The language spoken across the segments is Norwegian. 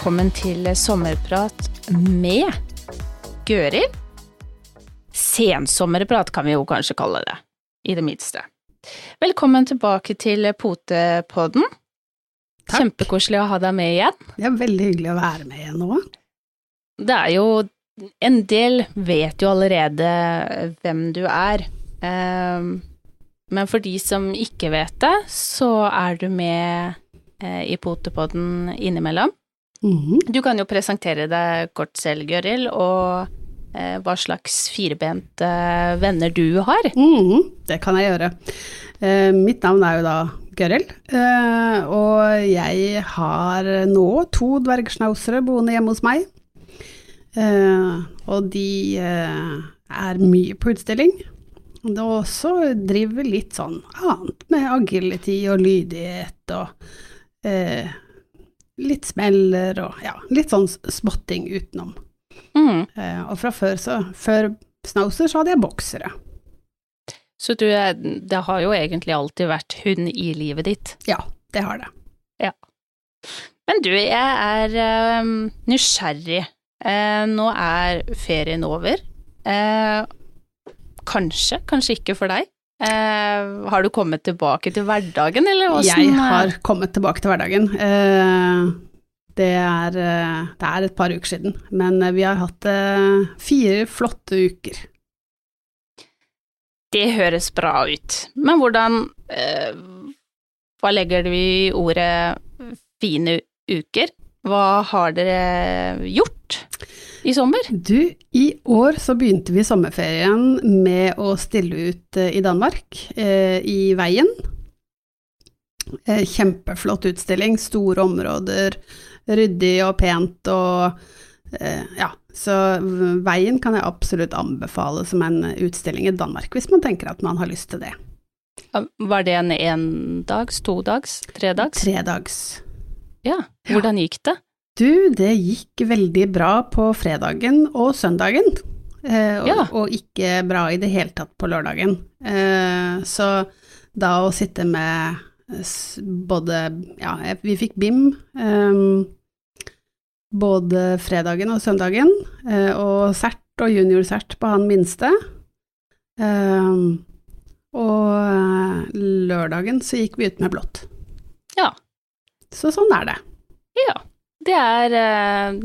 Velkommen til sommerprat med Gøril. Sensommerprat kan vi jo kanskje kalle det, i det minste. Velkommen tilbake til Potepodden. Takk. Kjempekoselig å ha deg med igjen. Det er veldig hyggelig å være med igjen nå. Det er jo En del vet jo allerede hvem du er. Ehm, men for de som ikke vet det, så er du med eh, i Potepodden innimellom. Mhm. Du kan jo presentere deg kort selv, Gøril, og eh, hva slags firbente venner du har. Mhm, det kan jeg gjøre. Eh, mitt navn er jo da Gøril, eh, og jeg har nå to dvergschnauzere boende hjemme hos meg. Eh, og de eh, er mye på utstilling. Og også driver litt sånn annet med agility og lydighet og eh, litt smeller og ja, litt sånn spotting utenom. Mm. Eh, og fra før så, før Snauser så hadde jeg boksere. Så du det har jo egentlig alltid vært hund i livet ditt. Ja, det har det. Men du, jeg er eh, nysgjerrig. Eh, nå er ferien over. Eh, kanskje, kanskje ikke for deg. Eh, har du kommet tilbake til hverdagen, eller åssen Jeg har kommet tilbake til hverdagen. Eh, det er, eh, det er et par uker siden, men vi har hatt fire flotte uker. Det høres bra ut. Men hvordan eh, Hva legger du i ordet fine uker? Hva har dere gjort i sommer? Du, i år så begynte vi sommerferien med å stille ut eh, i Danmark, eh, i Veien. Eh, kjempeflott utstilling, store områder, ryddig og pent og eh, ja, så Veien kan jeg absolutt anbefale som en utstilling i Danmark, hvis man tenker at man har lyst til det. Var det en endags, todags, tredags? Tredags. Ja. Hvordan gikk det? Du, det gikk veldig bra på fredagen og søndagen. Eh, og, Ja. og ikke bra i det hele tatt på lørdagen. Eh, så da å sitte med både Ja, vi fikk BIM eh, både fredagen og søndagen, eh, og CERT og junior-CERT på han minste. Eh, og eh, lørdagen så gikk vi ut med blått. Ja. Så sånn er det. Ja. Det er eh,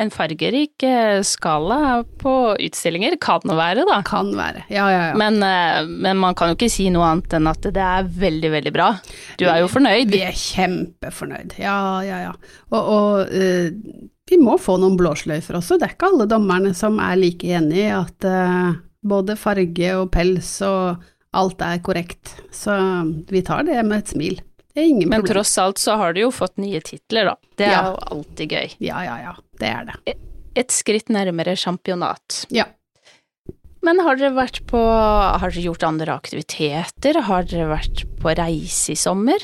en fargerik eh, skala på utstillinger. Kan det være, da. Kan være. Ja, ja, ja. Men, eh, men man kan jo ikke si noe annet enn at det er veldig, veldig bra. Du er jo fornøyd. Vi er kjempefornøyd, ja, ja, ja. Og, og eh, vi må få noen blåsløyfer også, det er ikke alle dommerne som er like enig i at eh, både farge og pels og alt er korrekt, så vi tar det med et smil. Det er ingen Men problem. tross alt så har du jo fått nye titler, da. Det er Ja. jo alltid gøy. Ja, ja, ja, det er det. Et skritt nærmere championat. Ja. Men har dere vært på Har dere gjort andre aktiviteter? Har dere vært på reise i sommer?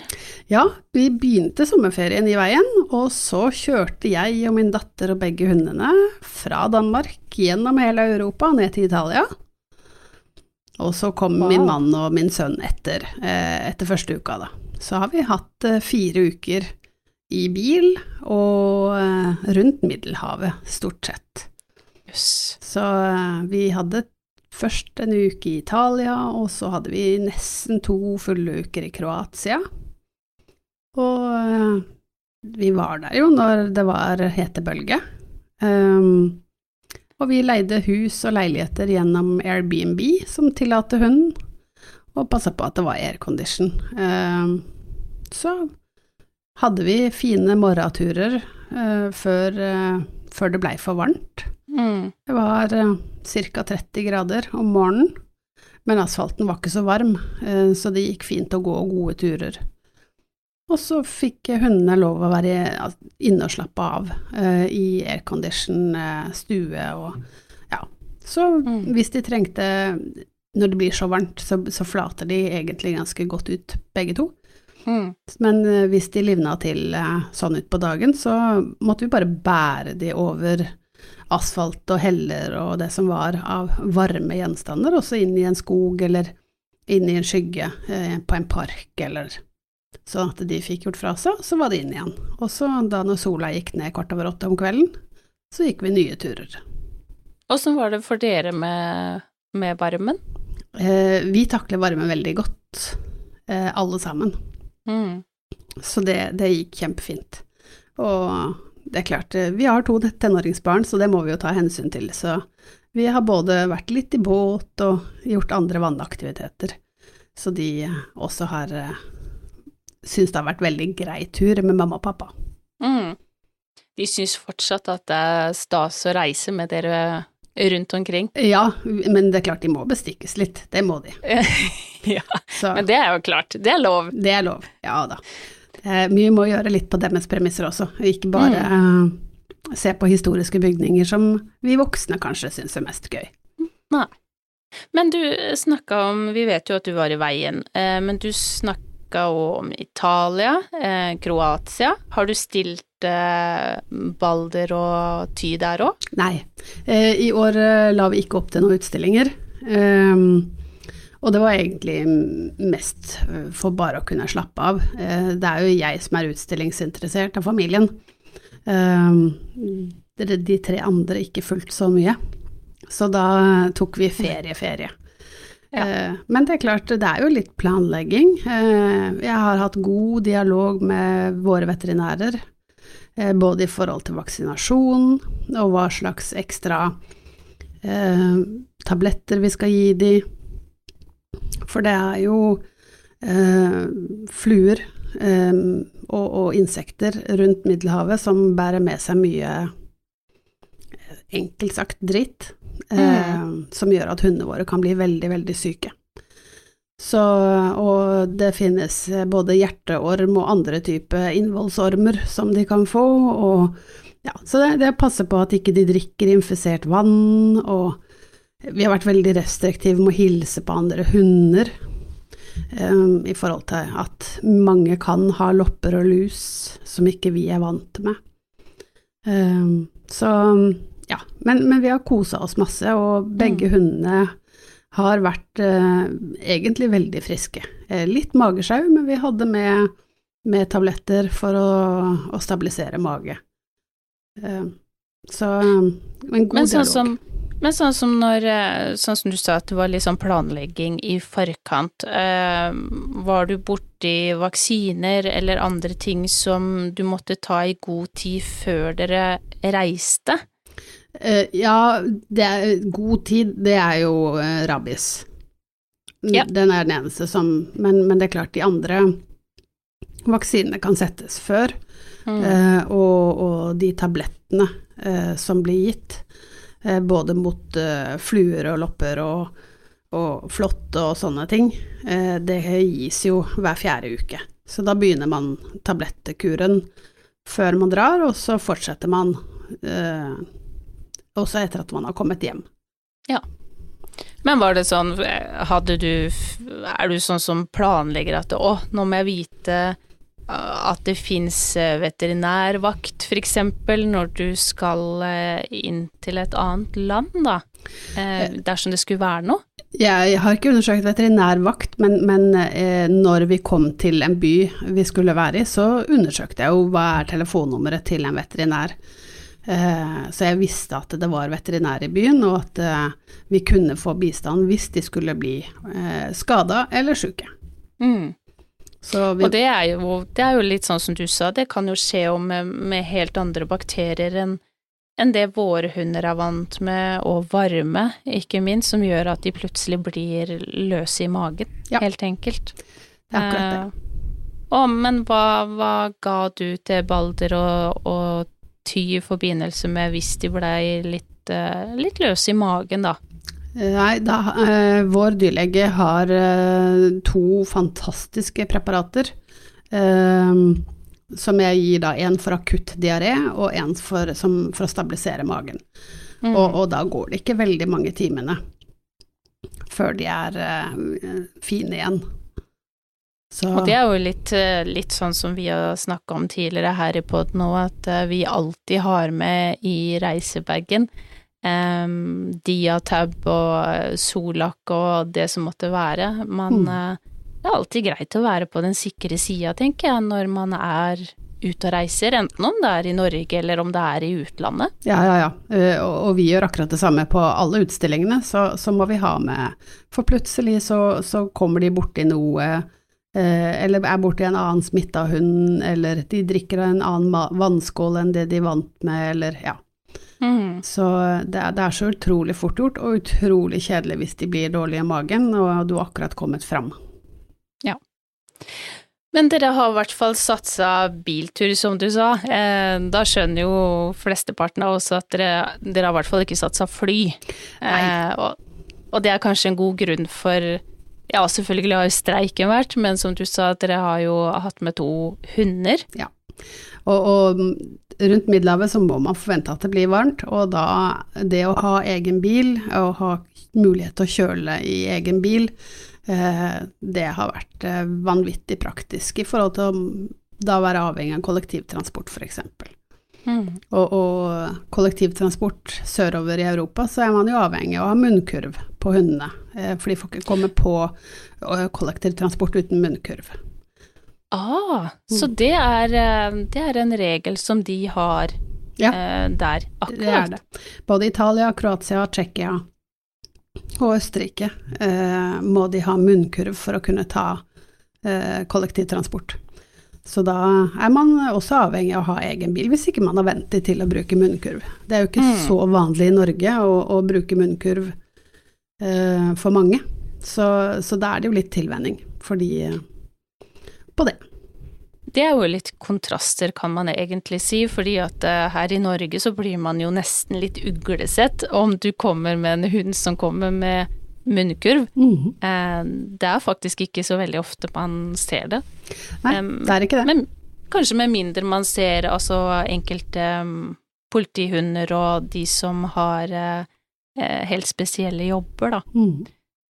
Ja, vi begynte sommerferien i veien, og så kjørte jeg og min datter og begge hundene fra Danmark gjennom hele Europa ned til Italia. Og så kom Wow. min mann og min sønn etter, eh, etter første uka, da. Så har vi hatt eh, fire uker i bil og eh, rundt Middelhavet, stort sett. Yes. Så eh, vi hadde først en uke i Italia, og så hadde vi nesten to fulle uker i Kroatia. Og vi var der jo når det var hetebølge. Um, og vi leide hus og leiligheter gjennom Airbnb, som tillater hunden, og passa på at det var aircondition. Um, så hadde vi fine morgenturer eh, før, eh, før det blei for varmt. Mm. Det var uh, ca. 30 grader om morgenen, men asfalten var ikke så varm, eh, så det gikk fint å gå gode turer. Og så fikk hundene lov å være inne og slappe av eh, i aircondition eh, stue og ja. Så Mm. hvis de trengte Når det blir så varmt, så, så flater de egentlig ganske godt ut, begge to. Mm. Men eh, hvis de livna til eh, sånn ut på dagen, så måtte vi bare bære de over asfalt og heller og det som var av varme gjenstander, også inn i en skog eller inn i en skygge eh, på en park eller Sånn at de fikk gjort fra seg, så var det inn igjen. Og så da når sola gikk ned kvart over åtte om kvelden, så gikk vi nye turer. Åssen var det for dere med, med varmen? Eh, vi takler varme veldig godt, eh, alle sammen. Mm. Så det, det gikk kjempefint. Og det er klart, eh, vi har to tenåringsbarn, så det må vi jo ta hensyn til. Så vi har både vært litt i båt og gjort andre vannaktiviteter. Så de også har syntes det har vært veldig grei tur med mamma og pappa. Mm. De syns fortsatt at det er stas å reise med dere rundt omkring? Ja, men det er klart de må bestikkes litt, det må de. ja, Så, men det er jo klart, det er lov. Det er lov, ja da. Mye må gjøre litt på deres premisser også, ikke bare mm. uh, se på historiske bygninger som vi voksne kanskje syns er mest gøy. Nei. Men du snakka om, vi vet jo at du var i veien, uh, men du snakka om Italia, eh, Kroatia. Har du stilt Balder og Ty der òg? Nei, i år la vi ikke opp til noen utstillinger. Um, og det var egentlig mest for bare å kunne slappe av. Eh, det er jo jeg som er utstillingsinteressert av familien. Ehm, de tre andre ikke fullt så mye. Så da tok vi ferie-ferie. Ja. Eh, men det er klart, det er jo litt planlegging. Eh, jeg har hatt god dialog med våre veterinærer, både i forhold til vaksinasjon og hva slags ekstra tabletter vi skal gi de for det er jo eh, fluer eh, og, insekter rundt Middelhavet som bærer med seg mye, eh, enkelt sagt, dritt, eh, mm. som gjør at hundene våre kan bli veldig, veldig syke. Så, og det finnes både hjerteorm og andre typer innvollsormer som de kan få, og ja, så det, det passer på at ikke de drikker infisert vann, og vi har vært veldig restriktive med å hilse på andre hunder, um, i forhold til at mange kan ha lopper og lus som ikke vi er vant med. Um, så ja, men, men, vi har kosa oss masse, og begge mm. hundene har vært eh, egentlig veldig friske. Eh, litt magesjau, men vi hadde med, med tabletter for å, å stabilisere mage. Eh, så en god men sånn dialog. Som men sånn som når eh, Sånn som du sa at det var litt sånn planlegging i forkant. Eh, var du borti vaksiner eller andre ting som du måtte ta i god tid før dere reiste? Eh, ja, det er, god tid, det er jo eh, rabies. Ja. Den er den eneste som men, men, det er klart, de andre vaksinene kan settes før. Mm. Eh, og, og, de tablettene eh, som blir gitt Eh, både mot eh, fluer og lopper og, og flått og sånne ting. Eh, det gis jo hver fjerde uke. Så da begynner man tablettkuren før man drar, og så fortsetter man også etter at man har kommet hjem. Ja. Men var det sånn, hadde du Er du sånn som planlegger at å, nå må jeg vite at det fins eh, veterinærvakt, f.eks., når du skal eh, inn til et annet land, da, eh, dersom det skulle være noe? Jeg har ikke undersøkt veterinærvakt, men, men når vi kom til en by vi skulle være i, så undersøkte jeg jo hva er telefonnummeret til en veterinær. Så jeg visste at det var veterinær i byen, og at vi kunne få bistand hvis de skulle bli skada eller syke. Mm. Vi, og det er, jo, det er, jo, litt sånn som du sa, det kan jo skje med, med helt andre bakterier enn enn det våre hunder er vant med, og varme, ikke minst, som gjør at de plutselig blir løse i magen, ja. helt enkelt. Det er akkurat det. Eh, å, men hva, hva, ga du til Balder og, og Ty i forbindelse med hvis de blei litt, uh, litt løse i magen, da? Nei, da, eh, vår dyrlege har eh, to fantastiske preparater. Eh, som jeg gir da en for akutt diaré og en for, for å stabilisere magen. Mm. Og, og, da går det ikke veldig mange timene før de er uh, fine igjen. Så. Og det er jo litt, eh, litt sånn som vi har snakka om tidligere her i poden nå, at uh, vi alltid har med i reisebagen um, diatab og Solak og det som måtte være. Man, mm. det er alltid greit å være på den sikre sida, tenker jeg, når man er ute og reiser, enten om det er i Norge eller om det er i utlandet. Ja, ja, ja. Eh, Og, vi gjør akkurat det samme på alle utstillingene, så, så må vi ha med For plutselig så, så kommer de borti noe, eh, eller er borti en annen smitta hund, eller de drikker av en annen vannskål enn det de vant med, eller ja. Mm. Så det er, det er så utrolig fort gjort, og utrolig kjedelig hvis de blir dårlige i magen, og du har akkurat kommet fram. Men dere har i hvert fall satsa biltur, som du sa. Eh, da skjønner jo flesteparten av oss at dere, dere har i hvert fall ikke satsa fly. Eh, og, og det er kanskje en god grunn for Ja, selvfølgelig har jo streiken vært, men som du sa, dere har jo hatt med to hunder. Og, og rundt Middelhavet så må man forvente at det blir varmt, og da det å ha egen bil, og ha mulighet til å kjøle i egen bil, eh, det har vært eh, vanvittig praktisk i forhold til å da være avhengig av kollektivtransport, f.eks. Mm. Og, og kollektivtransport sørover i Europa, så er man jo avhengig av å ha munnkurv på hundene, for de får ikke komme på eh, kollektivtransport uten munnkurv. Ah, så det er, eh, det er en regel som de har Ja. der, akkurat? Det er det. Både Italia, Kroatia, Tsjekkia og Østerrike eh, må de ha munnkurv for å kunne ta eh, kollektivtransport. Så da er man også avhengig av å ha egen bil, hvis ikke man har vent til å bruke munnkurv. Det er jo ikke Mm. så vanlig i Norge å, å bruke munnkurv eh, for mange, så, så da er det jo litt tilvenning for de eh, på det. Det er jo litt kontraster, kan man egentlig si, fordi at eh, her i Norge så blir man jo nesten litt uglesett om du kommer med en hund som kommer med munnkurv. Mm -hmm. det er faktisk ikke så veldig ofte man ser det. Nei, det er ikke det. Men kanskje med mindre man ser altså enkelte politihunder og de som har helt spesielle jobber, da. Mm.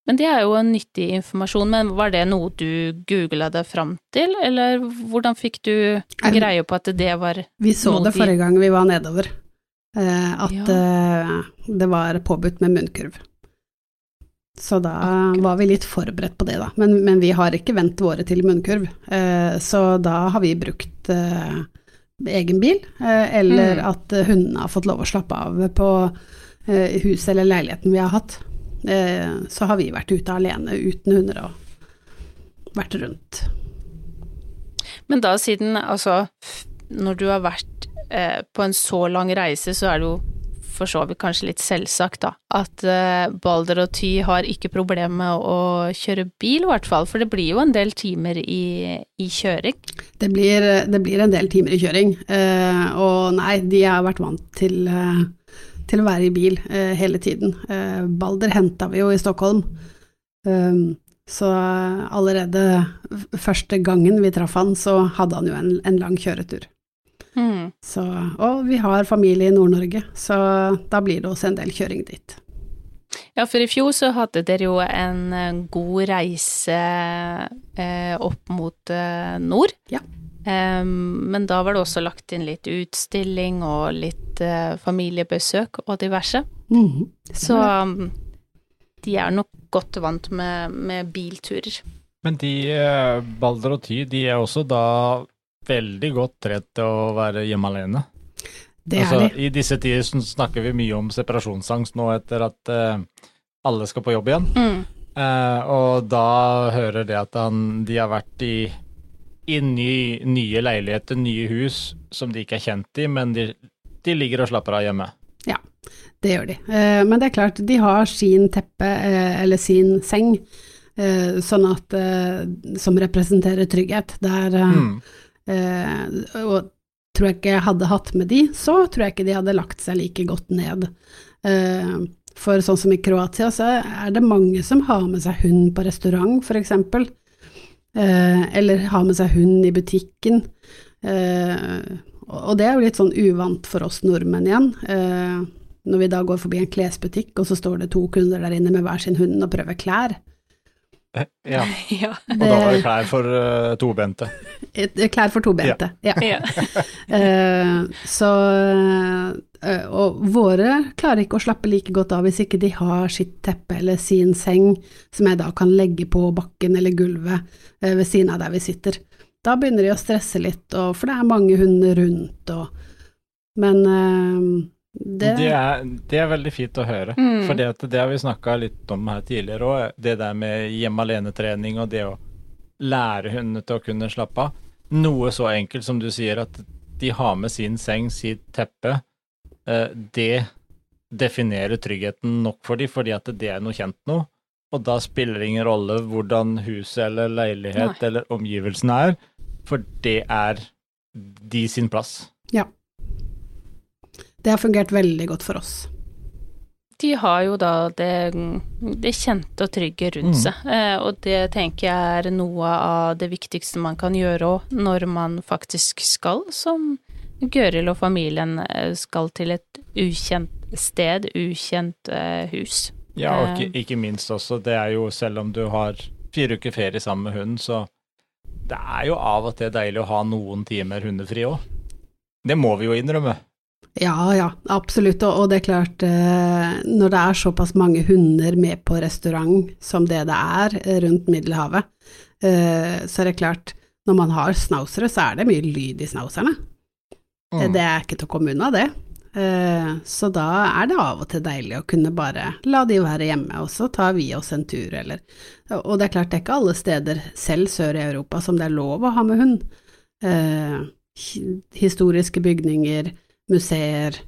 Men det er jo en nyttig informasjon, men var det noe du googla deg fram til, eller hvordan fikk du greie på at det var Vi så det forrige gang vi var nedover, eh, at Ja. eh, det var påbudt med munnkurv. Så da Akkurat. var vi litt forberedt på det, da. Men, men vi har ikke vendt våre til munnkurv. Eh, så da har vi brukt eh, egen bil, eh, eller Mm. at eh, hundene har fått lov å slappe av på eh, huset eller leiligheten vi har hatt. Så har vi vært ute alene uten hunder og vært rundt. Men da siden, altså, når du har vært eh, på en så lang reise, så er det jo for så vidt kanskje litt selvsagt, da, at eh, Balder og Ty har ikke problemer med å kjøre bil, i hvert fall, for det blir jo en del timer i, i kjøring. Det blir, det blir en del timer i kjøring, eh, og nei, de har vært vant til, eh, til å være i bil hele tiden. Balder henta vi jo i Stockholm, så allerede første gangen vi traff han, så hadde han jo en, en lang kjøretur. Mm. Så, og vi har familie i Nord-Norge, så da blir det også en del kjøring dit. Ja, for i fjor så hadde dere jo en eh, god reise eh, opp mot eh, nord. Ja. Eh, men da var det også lagt inn litt utstilling og litt eh, familiebesøk og diverse. Mm. Så um, de er nok godt vant med, med bilturer. Men de, eh, Balder og Ty, de er også da veldig godt trent til å være hjemme alene. Det altså, er de. I disse tider snakker vi mye om separasjonsangst nå etter at uh, alle skal på jobb igjen. Mm. Uh, og da hører det at han, de har vært i, i ny, nye leiligheter, nye hus som de ikke er kjent i, men de, de ligger og slapper av hjemme. Ja, Det gjør de. Uh, Men det er klart, de har sin teppe, eller sin seng, sånn at, som representerer trygghet. Der, Mm. Eh, og tror jeg ikke jeg hadde hatt med de, så tror jeg ikke de hadde lagt seg like godt ned. Eh, For sånn som i Kroatia, så er det mange som har med seg hund på restaurant, eksempel. Eh, Eller har med seg hund i butikken. Og det er jo litt sånn uvant for oss nordmenn igjen. Når vi da går forbi en klesbutikk, og så står det to kunder der inne med hver sin hund og prøver klær. Ja, ja. og da var det klær for uh, tobente. Klær for tobente, ja. ja. uh, så uh, Og våre klarer ikke å slappe like godt av hvis ikke de har sitt teppe eller sin seng, som jeg da kan legge på bakken eller gulvet ved siden av der vi sitter. Da begynner de å stresse litt, og, for det er mange hunder rundt og Men det, Det er, det er veldig fint å høre. Mm. For det, det har vi snakka litt om her tidligere òg. Det der med hjemme alene-trening og det å lære hundene til å kunne slappe av. Noe så enkelt som du sier, at de har med sin seng, sitt teppe. eh, Det definerer tryggheten nok for dem, fordi at det er noe kjent nå. Og da spiller det ingen rolle hvordan huset eller leilighet eller omgivelsene er, for det er de sin plass. Det har fungert veldig godt for oss. De har jo da det, det kjente og trygge rundt Mm. seg, eh, og det tenker jeg er noe av det viktigste man kan gjøre òg, når man faktisk skal, som Gøril og familien eh, skal til et ukjent sted, ukjent eh, hus. Ja, og ikke, ikke minst også, det er jo selv om du har fire uker ferie sammen med hunden, så det er jo av og til deilig å ha noen timer hundefri òg. Det må vi jo innrømme. Ja, ja, absolutt. Og, det er klart, eh, når det er såpass mange hunder med på restaurant som det det er eh, rundt Middelhavet, eh, så er det klart, når man har snausere, så er det mye lyd i schnauzerne. Eh, Mm. Det er ikke til å komme unna, det. Eh, så da er det av og til deilig å kunne bare la de være hjemme, og så tar vi oss en tur, eller Og det er klart, det er ikke alle steder, selv sør i Europa, som det er lov å ha med hund. Eh, historiske bygninger, museer,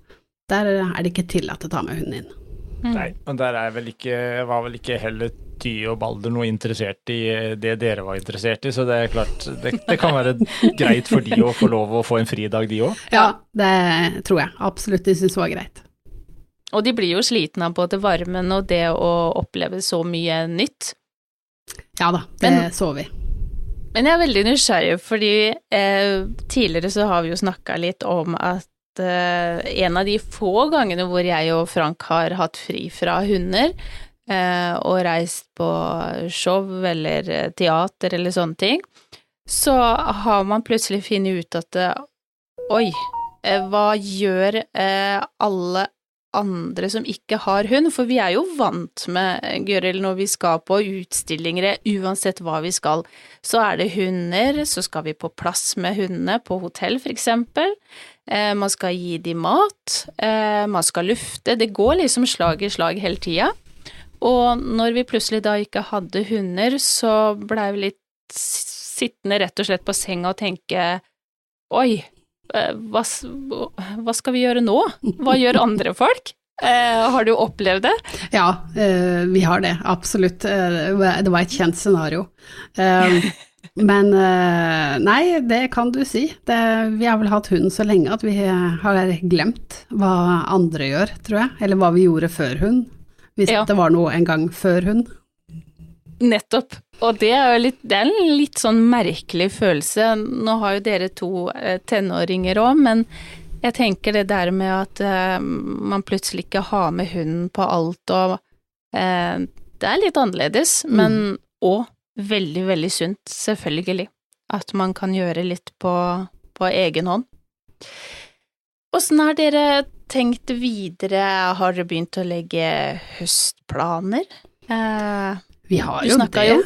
der er det ikke tillatt å ta med hunden inn. Mm. Nei, og der er vel ikke, var vel ikke heller Ty og Balder noe interessert i eh, det dere var interessert i, så det er klart, det, det kan være greit for de å få lov å få en fridag, de òg. Ja, det tror jeg absolutt de syns var greit. Og de blir jo slitne av både varmen og det å oppleve så mye nytt. Ja da, det Men- så vi. Men jeg er veldig nysgjerrig, fordi eh, tidligere så har vi jo snakka litt om at en av de få gangene hvor jeg og Frank har hatt fri fra hunder, eh, og reist på show eller eh, teater eller sånne ting, så har man plutselig funnet ut at eh, oi, eh, hva gjør eh, alle andre som ikke har hund, for vi er jo vant med, Gøril, når vi skal på utstillinger, uansett hva vi skal, så er det hunder, så skal vi på plass med hundene, på hotell for eksempel, eh, man skal gi dem mat, eh, man skal lufte, det går liksom slag i slag hele tida. Og når vi plutselig da ikke hadde hunder, så blei vi litt sittende rett og slett på senga og tenke oi, eh, hva, hva skal vi gjøre nå? Hva gjør andre folk? Eh, har du opplevd det? Ja, eh, vi har det, absolutt. Eh, det var et kjent scenario. Men eh, nei, det kan du si. Det, vi har vel hatt hund så lenge at vi har glemt hva andre gjør, tror jeg. Eller hva vi gjorde før hund. Hvis Ja. det var noe en gang før hund. Nettopp. Og det er litt, det er en litt sånn merkelig følelse. Nå har jo dere to eh, tenåringer òg, men jeg tenker det der med at eh, man plutselig ikke har med hunden på alt og eh, Det er litt annerledes, Mm. men òg veldig, veldig sunt, selvfølgelig. At man kan gjøre litt på, på egen hånd. Åssen har dere tenkt videre? Har dere begynt å legge høstplaner? Eh, Vi har jo det. jo.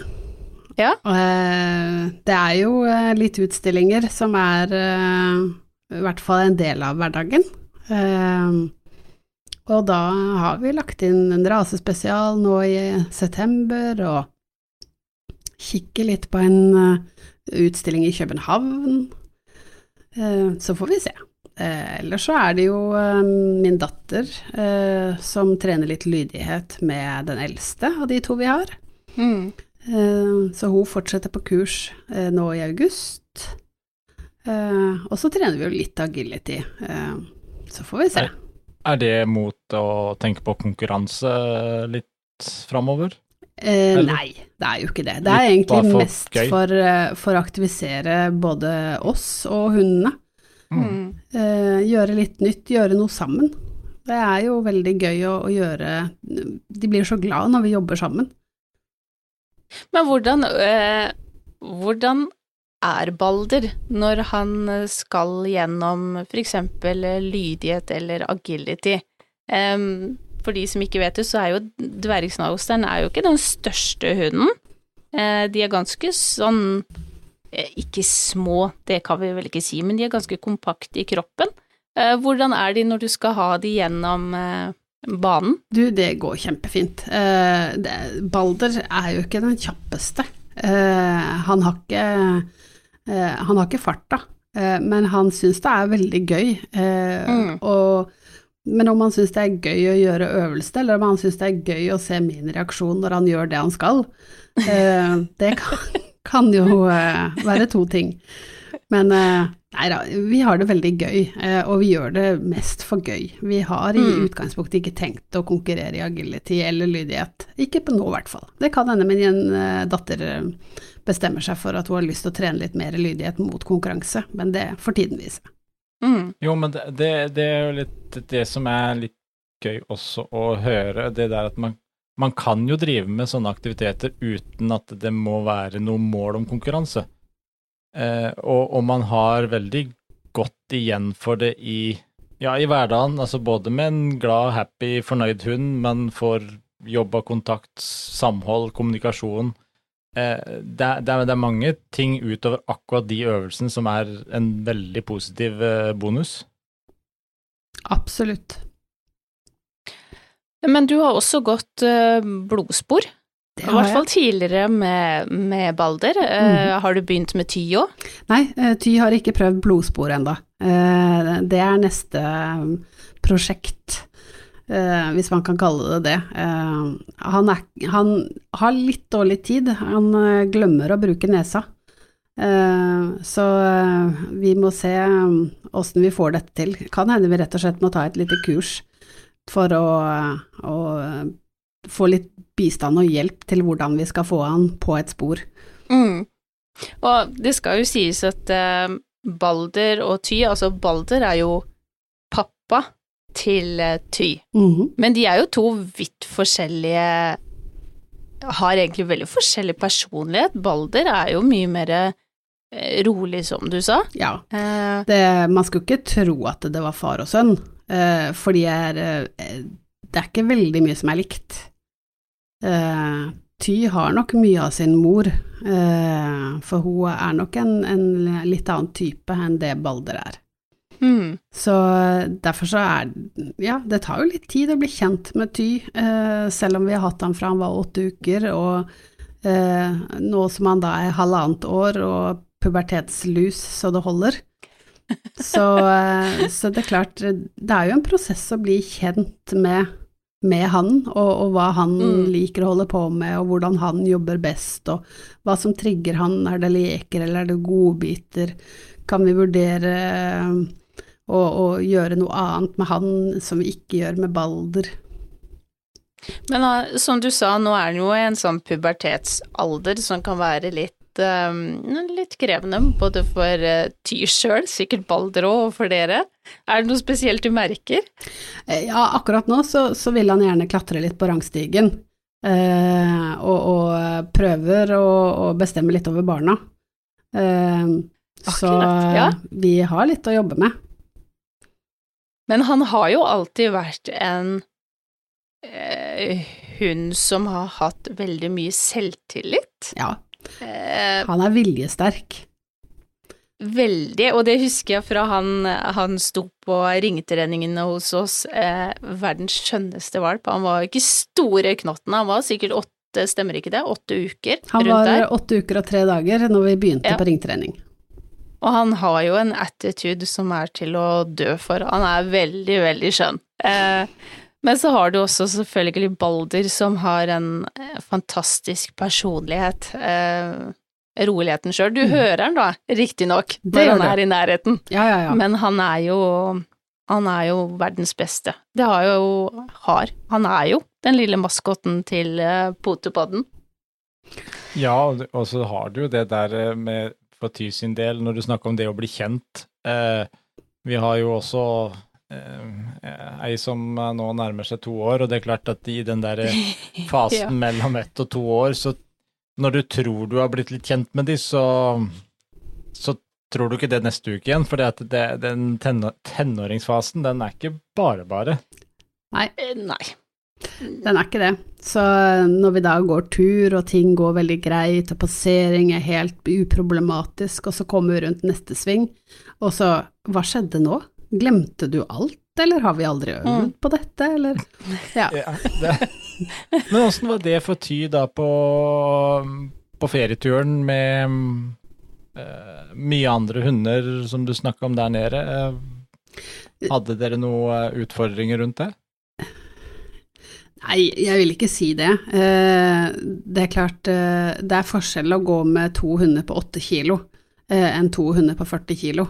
Ja. Eh, Det er jo eh, litt utstillinger som er eh, i hvert fall en del av hverdagen. Og da har vi lagt inn en rasespesial nå i september, og kikker litt på en eh, utstilling i København. Eh, Så får vi se. Eh, Ellers så er det jo min datter eh, som trener litt lydighet med den eldste av de to vi har. Mm. Eh, Så hun fortsetter på kurs nå i august. Eh, Og så trener vi jo litt agility. Eh, Så får vi se. Er det mot å tenke på konkurranse litt framover? Eh, nei, det er jo ikke det. Det er Litt egentlig for mest for, eh, for å aktivisere både oss og hundene. Mm. Eh, gjøre litt nytt, gjøre noe sammen. Det er jo veldig gøy å, å gjøre De blir så glad når vi jobber sammen. Men hvordan, øh, hvordan er Balder når han skal gjennom for eksempel lydighet eller agility? Um, for de som ikke vet det, så er jo dvergsnagosteren er jo ikke den største hunden. Uh, de er ganske sånn uh, Ikke små, det kan vi vel ikke si, men de er ganske kompakte i kroppen. Uh, hvordan er de når du skal ha de gjennom banen? Du, det går kjempefint. Balder er jo ikke den kjappeste. han har ikke Han har ikke farta, men han syns det er veldig gøy. Mm. Og men om han syns det er gøy å gjøre øvelse, eller om han syns det er gøy å se min reaksjon når han gjør det han skal, eh, det kan, kan jo eh, være to ting. Men eh, nei da, vi har det veldig gøy, og vi gjør det mest for gøy. Vi har i mm. utgangspunktet ikke tenkt å konkurrere i agility eller lydighet. Ikke på nå, i hvert fall. Det kan hende min datter bestemmer seg for at hun har lyst til å trene litt mer lydighet mot konkurranse, men det får tiden vise. Mm. Jo, men det, det, det, er jo litt det som er litt gøy også å høre, det der at man, man kan jo drive med sånne aktiviteter uten at det må være noe mål om konkurranse. Eh, og, og, man har veldig godt igjen for det i, ja, i hverdagen, altså både med en glad, happy, fornøyd hund, man får og kontakt, samhold, kommunikasjon. Eh, det, er, det, er, mange ting utover akkurat de øvelsene som er en veldig positiv eh, bonus. Absolutt. Men du har også gått eh, blodspor. I hvert fall tidligere med, med Balder. Mm. Har du begynt med Ty òg? Nei, Ty har ikke prøvd blodspor ennå. Det er neste prosjekt eh, hvis man kan kalle det det. Eh, han, er, han, har litt dårlig tid, han eh, glemmer å bruke nesa. Så vi må se åssen vi får dette til. Kan hende vi rett og slett må ta et lite kurs for å, å få litt bistand og hjelp til hvordan vi skal få han på et spor. Mm. Og det skal jo sies at uh, Balder og Ty, altså Balder er jo pappa til eh, Ty. Mm -hmm. Men de er jo to vidt forskjellige Har egentlig veldig forskjellig personlighet. Balder er jo mye mer eh, rolig, som du sa. Ja. Eh. Det, man skulle ikke tro at det var far og sønn, for de er Det er ikke veldig mye som er likt. Ty har nok mye av sin mor, for hun er nok en, en litt annen type enn det Balder er. Mm. Så derfor så er Ja, det tar jo litt tid å bli kjent med Ty, eh, selv om vi har hatt han fra han var åtte uker, og eh, nå som han da er halvannet år og pubertetslus så det holder. Så, eh, så, det er klart, det er jo en prosess å bli kjent med, med han, og, og, hva han mm. liker å holde på med, og hvordan han jobber best, og hva som trigger han, er det leker eller er det godbiter, kan vi vurdere og, og, gjøre noe annet med han som vi ikke gjør med Balder. Men uh, som du sa, nå er han jo i en sånn pubertetsalder som kan være litt, uh, litt krevende, både for uh, Tyr sjøl, sikkert Balder òg, og for dere. Er det noe spesielt du merker? Ja, akkurat nå så, så vil han gjerne klatre litt på rangstigen, og, og, prøver å, å, bestemme litt over barna. Så ja. vi har litt å jobbe med. Men han har jo alltid vært en eh, hund som har hatt veldig mye selvtillit. Ja. Eh, han er viljesterk. Veldig, og det husker jeg fra han, han sto på ringetreningene hos oss, eh, verdens skjønneste valp. Han var ikke store knotten, han var sikkert åtte, stemmer ikke det, åtte uker? Han var åtte uker og tre dager når vi begynte ja. på ringtrening. Og han har jo en attitude som er til å dø for. Han er veldig, veldig skjønn. Eh, men så har du også selvfølgelig Balder, som har en eh, fantastisk personlighet. Eh, roligheten sjøl. Du mm. hører han da, riktignok, når han er i nærheten. Ja, ja, ja. Men han er jo han er jo verdens beste. Det har jo har. Han er jo den lille maskotten til uh, Potepodden. Ja, og så har du jo det der eh, med for sin del, når du snakker om det å bli kjent. Eh, vi har jo også eh, ei som nå nærmer seg to år, og det er klart at i den der fasen ja. mellom ett og to år, så når du tror du har blitt litt kjent med de, så, så tror du ikke det neste uke igjen. For den tenåringsfasen, den er ikke bare bare. Nei, Eh, Nei. Den er ikke det. Så når vi da går tur, og ting går veldig greit, og passering er helt uproblematisk, og så kommer vi rundt neste sving, og så Hva skjedde nå? Glemte du alt, eller har vi aldri øvd Mm. på dette, eller? Ja. Ja, det. Men åssen var det for Ty da på, på ferieturen med uh, mye andre hunder som du snakka om der nede? Eh, hadde dere noen utfordringer rundt det? Nei, jeg vil ikke si det. Eh, Det er klart, eh, det er forskjell å gå med to hunder på åtte kilo eh, enn to hunder på 40 kilo.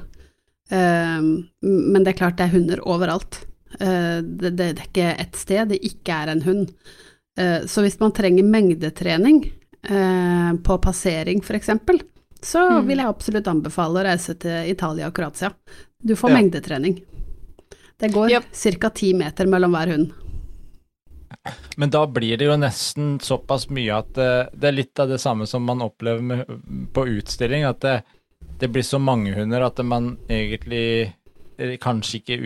Men det er klart det er hunder overalt. Det, er ikke ett sted det ikke er en hund. Så hvis man trenger mengdetrening på passering f.eks., så Mm. vil jeg absolutt anbefale å reise til Italia og Kroatia. Du får Ja. mengdetrening. Det går Yep. ca. ti meter mellom hver hund. Men da blir det jo nesten såpass mye at det, det er litt av det samme som man opplever med, på utstilling, at det, det blir så mange hunder at man egentlig eh, kanskje ikke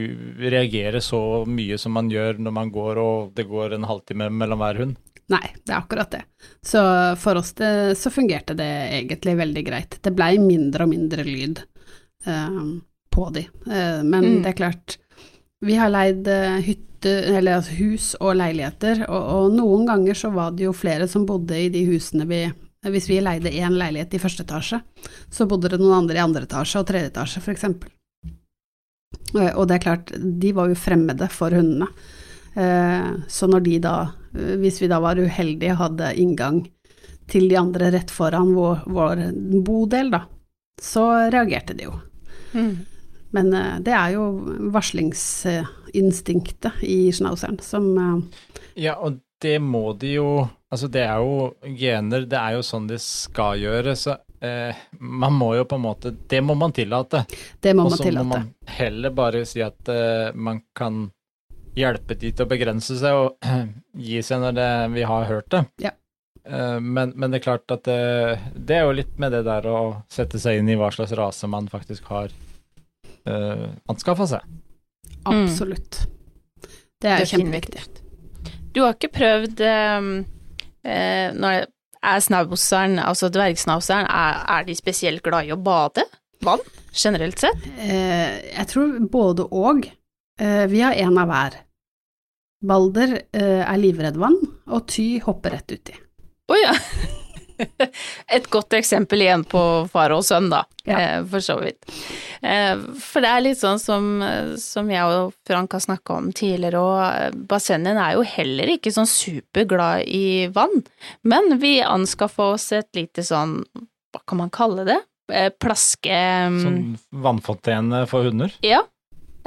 reagerer så mye som man gjør når man går og det går en halvtime mellom hver hund. Nei, det er akkurat det. Så for oss det, så fungerte det egentlig veldig greit. Det blei mindre og mindre lyd eh, på de. Eh, men Mm. det er klart, vi har leid eh, hytte, eller altså hus og leiligheter, og, og noen ganger så var det jo flere som bodde i de husene vi Hvis vi leide én leilighet i første etasje, så bodde det noen andre i andre etasje og tredje etasje, eksempel. Eh, Og det er klart, de var jo fremmede for hundene. Eh, Så når de da, eh, hvis vi da var uheldige, hadde inngang til de andre rett foran vår, vår bodel, da, så reagerte de jo. Mm. Men eh, det er jo varslingsinstinktet i schnauzeren som eh, Ja, og det må de jo Altså, det er jo gener, det er jo sånn de skal gjøre, så eh, man må jo på en måte Det må man tillate. Det må Og så må man heller bare si at eh, man kan hjelpe de til å begrense seg og gi seg når det, vi har hørt det. Ja. Eh, men, men det er klart at det, det er jo litt med det der å sette seg inn i hva slags rase man faktisk har uh, anskaffa seg. Absolutt. Det er kjempeviktig. Du har ikke prøvd um, uh, Når er snauseren, altså dvergsnauseren, er, er de spesielt glad i å bade? Vann, generelt sett? Uh, jeg tror både og. Uh, vi har én av hver. Balder eh, er livredd vann, og Ty hopper rett uti. Å ja. Et godt eksempel igjen på far og sønn, da, Ja. eh, for så vidt. Eh, for det er litt sånn som, som jeg og Frank har snakka om tidligere, og Bassenen er jo heller ikke sånn superglad i vann. Men vi anskaffa oss et lite sånn, hva kan man kalle det? Eh, Plaske... Sånn vannfontene for hunder. Ja.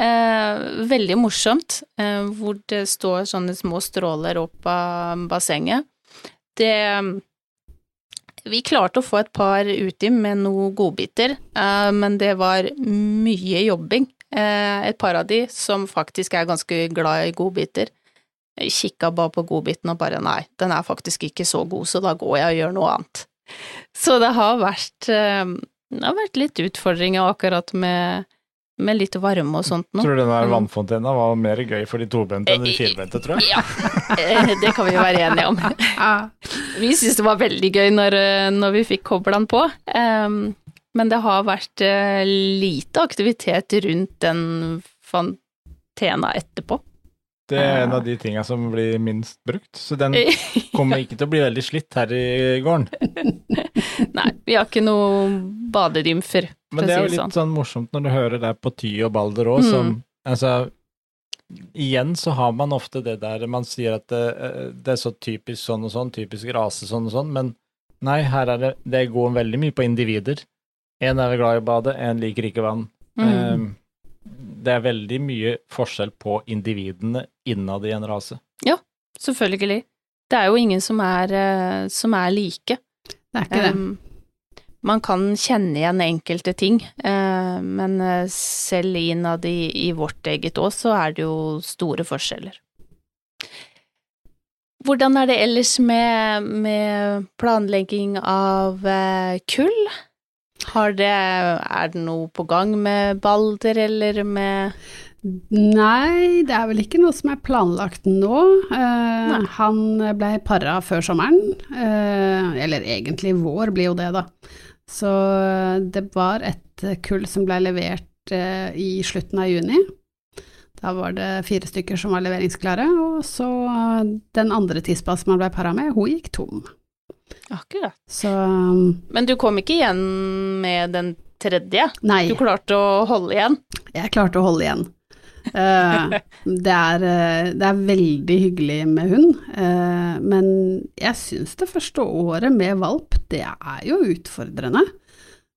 Eh, veldig morsomt, eh, hvor det står sånne små stråler opp av bassenget. Det Vi klarte å få et par uti med noen godbiter, eh, men det var mye jobbing. Eh, et par av de som faktisk er ganske glad i godbiter, kikka bare på godbiten og bare nei, den er faktisk ikke så god, så da går jeg og gjør noe annet. Så det har vært, eh, det har vært litt utfordringer akkurat med med litt varme og sånt nå. Tror du den der Mm. vannfontena var mer gøy for de tobente enn de firbente, tror jeg? Ja, eh, det kan vi jo være enige om. Vi syntes det var veldig gøy når, eh, når vi fikk kobla den på, men det har vært eh, lite aktivitet rundt den fontena etterpå. Det er en av de tinga som blir minst brukt, så den kommer ikke til å bli veldig slitt her i gården. Nei, vi har ikke noe badedymfer, for Men det er jo litt sånn. sånn morsomt når du hører det på Ty og Balder òg, som Altså, igjen så har man ofte det der man sier at det, det er så typisk sånn og sånn, typisk rase sånn og sånn, men nei, her er det Det går veldig mye på individer. En er glad i å bade, en liker ikke vann. Mm. Um, det er veldig mye forskjell på individene innad i en rase. Ja, Selvfølgelig. Det er jo ingen som er, eh, som er like. Det er ikke det. Um, man kan kjenne igjen enkelte ting, eh, men eh, selv innad i, i vårt eget òg, så er det jo store forskjeller. hvordan er det ellers med, med planlegging av kull? Har det, er det noe på gang med Balder, eller med Nei, det er vel ikke noe som er planlagt nå. Eh, han ble para før sommeren, eh, eller egentlig vår blir jo det, da. Så det var et kull som ble levert eh, i slutten av juni. Da var det fire stykker som var leveringsklare, og så den andre tispa som han ble para med, hun gikk tom. Akkurat. Så Men du kom ikke igjen med den tredje? nei, Du klarte å holde igjen? jeg klarte å holde igjen. uh, det, er, eh, det er veldig hyggelig med hund, uh, men jeg syns det første året med valp, det er jo utfordrende.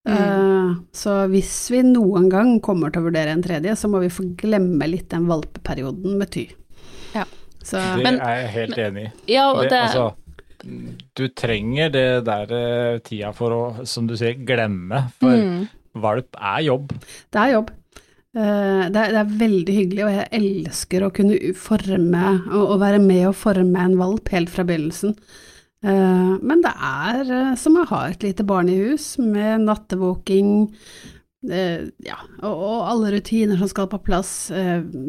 Eh, så hvis vi noen gang kommer til å vurdere en tredje, så må vi få glemme litt den valpeperioden med Ty. Ja. Så, Det Men- er jeg helt enig i. Ja, Det, det, altså, du trenger det der eh, tida for å, som du sier, glemme. For mm, valp er jobb. det er jobb. Eh, det, er, det er veldig hyggelig, og jeg elsker å kunne forme og, og være med og forme en valp helt fra begynnelsen. Eh, men det er som å ha et lite barn i hus, med nattevåking, ja, og, og alle rutiner som skal på plass,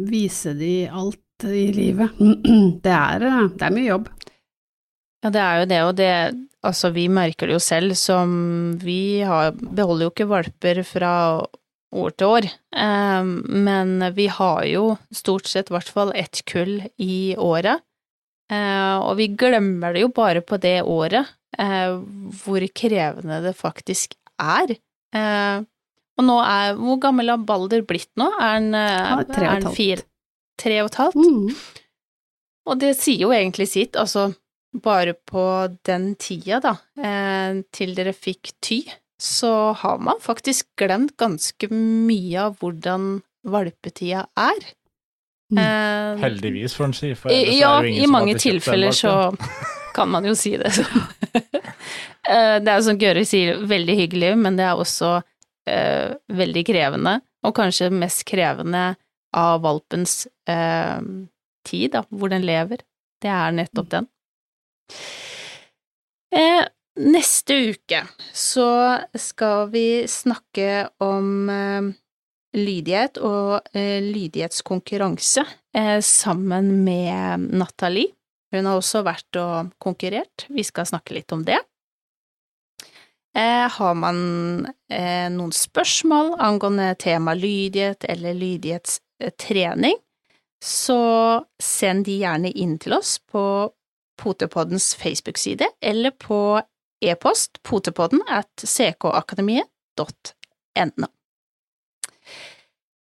vise de alt i livet. Det er, det er mye jobb. Ja, det er jo det, og det Altså, vi merker det jo selv som Vi har, beholder jo ikke valper fra år til år, um, men vi har jo stort sett i hvert fall ett kull i året. Uh, og vi glemmer det jo bare på det året, uh, hvor krevende det faktisk er. Uh, og nå er Hvor gammel har Balder blitt nå? Er han, eh, Han er tre og et halvt. tre og et halvt? Mm. Og det sier jo egentlig sitt, altså bare på den tida, da, eh, til dere fikk Ty, så har man faktisk glemt ganske mye av hvordan valpetida er. Mm. Eh, Heldigvis, får en si. For ja, i mange tilfeller så kan man jo si det. Så. Eh, det er som Gøre sier, veldig hyggelig, men det er også uh, veldig krevende, og kanskje mest krevende av valpens uh, tid, da, hvor den lever. Det er nettopp den. Eh, neste uke så skal vi snakke om eh, lydighet og eh, lydighetskonkurranse eh, sammen med Nathalie. Hun har også vært og konkurrert. Vi skal snakke litt om det. Eh, har man eh, noen spørsmål angående tema lydighet eller lydighetstrening, så send de gjerne inn til oss på Potepoddens Facebook-side eller på e-post potepodden at ckakademiet.no.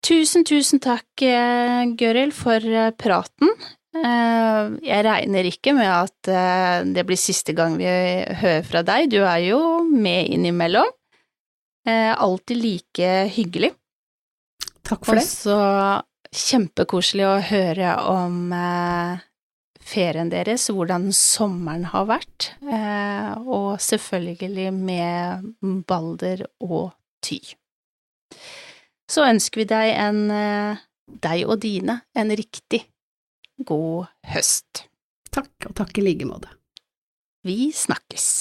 Tusen, tusen takk, eh, Gøril, for eh, praten. Eh, Jeg regner ikke med at det blir siste gang vi hører fra deg, du er jo med innimellom. Alltid like hyggelig. Takk for det. så kjempekoselig å høre om ferien deres, hvordan sommeren har vært, eh, og selvfølgelig med Balder og Ty. Så ønsker vi deg en, eh, deg og dine, en riktig god høst. Takk, og takk i like måte. Vi snakkes.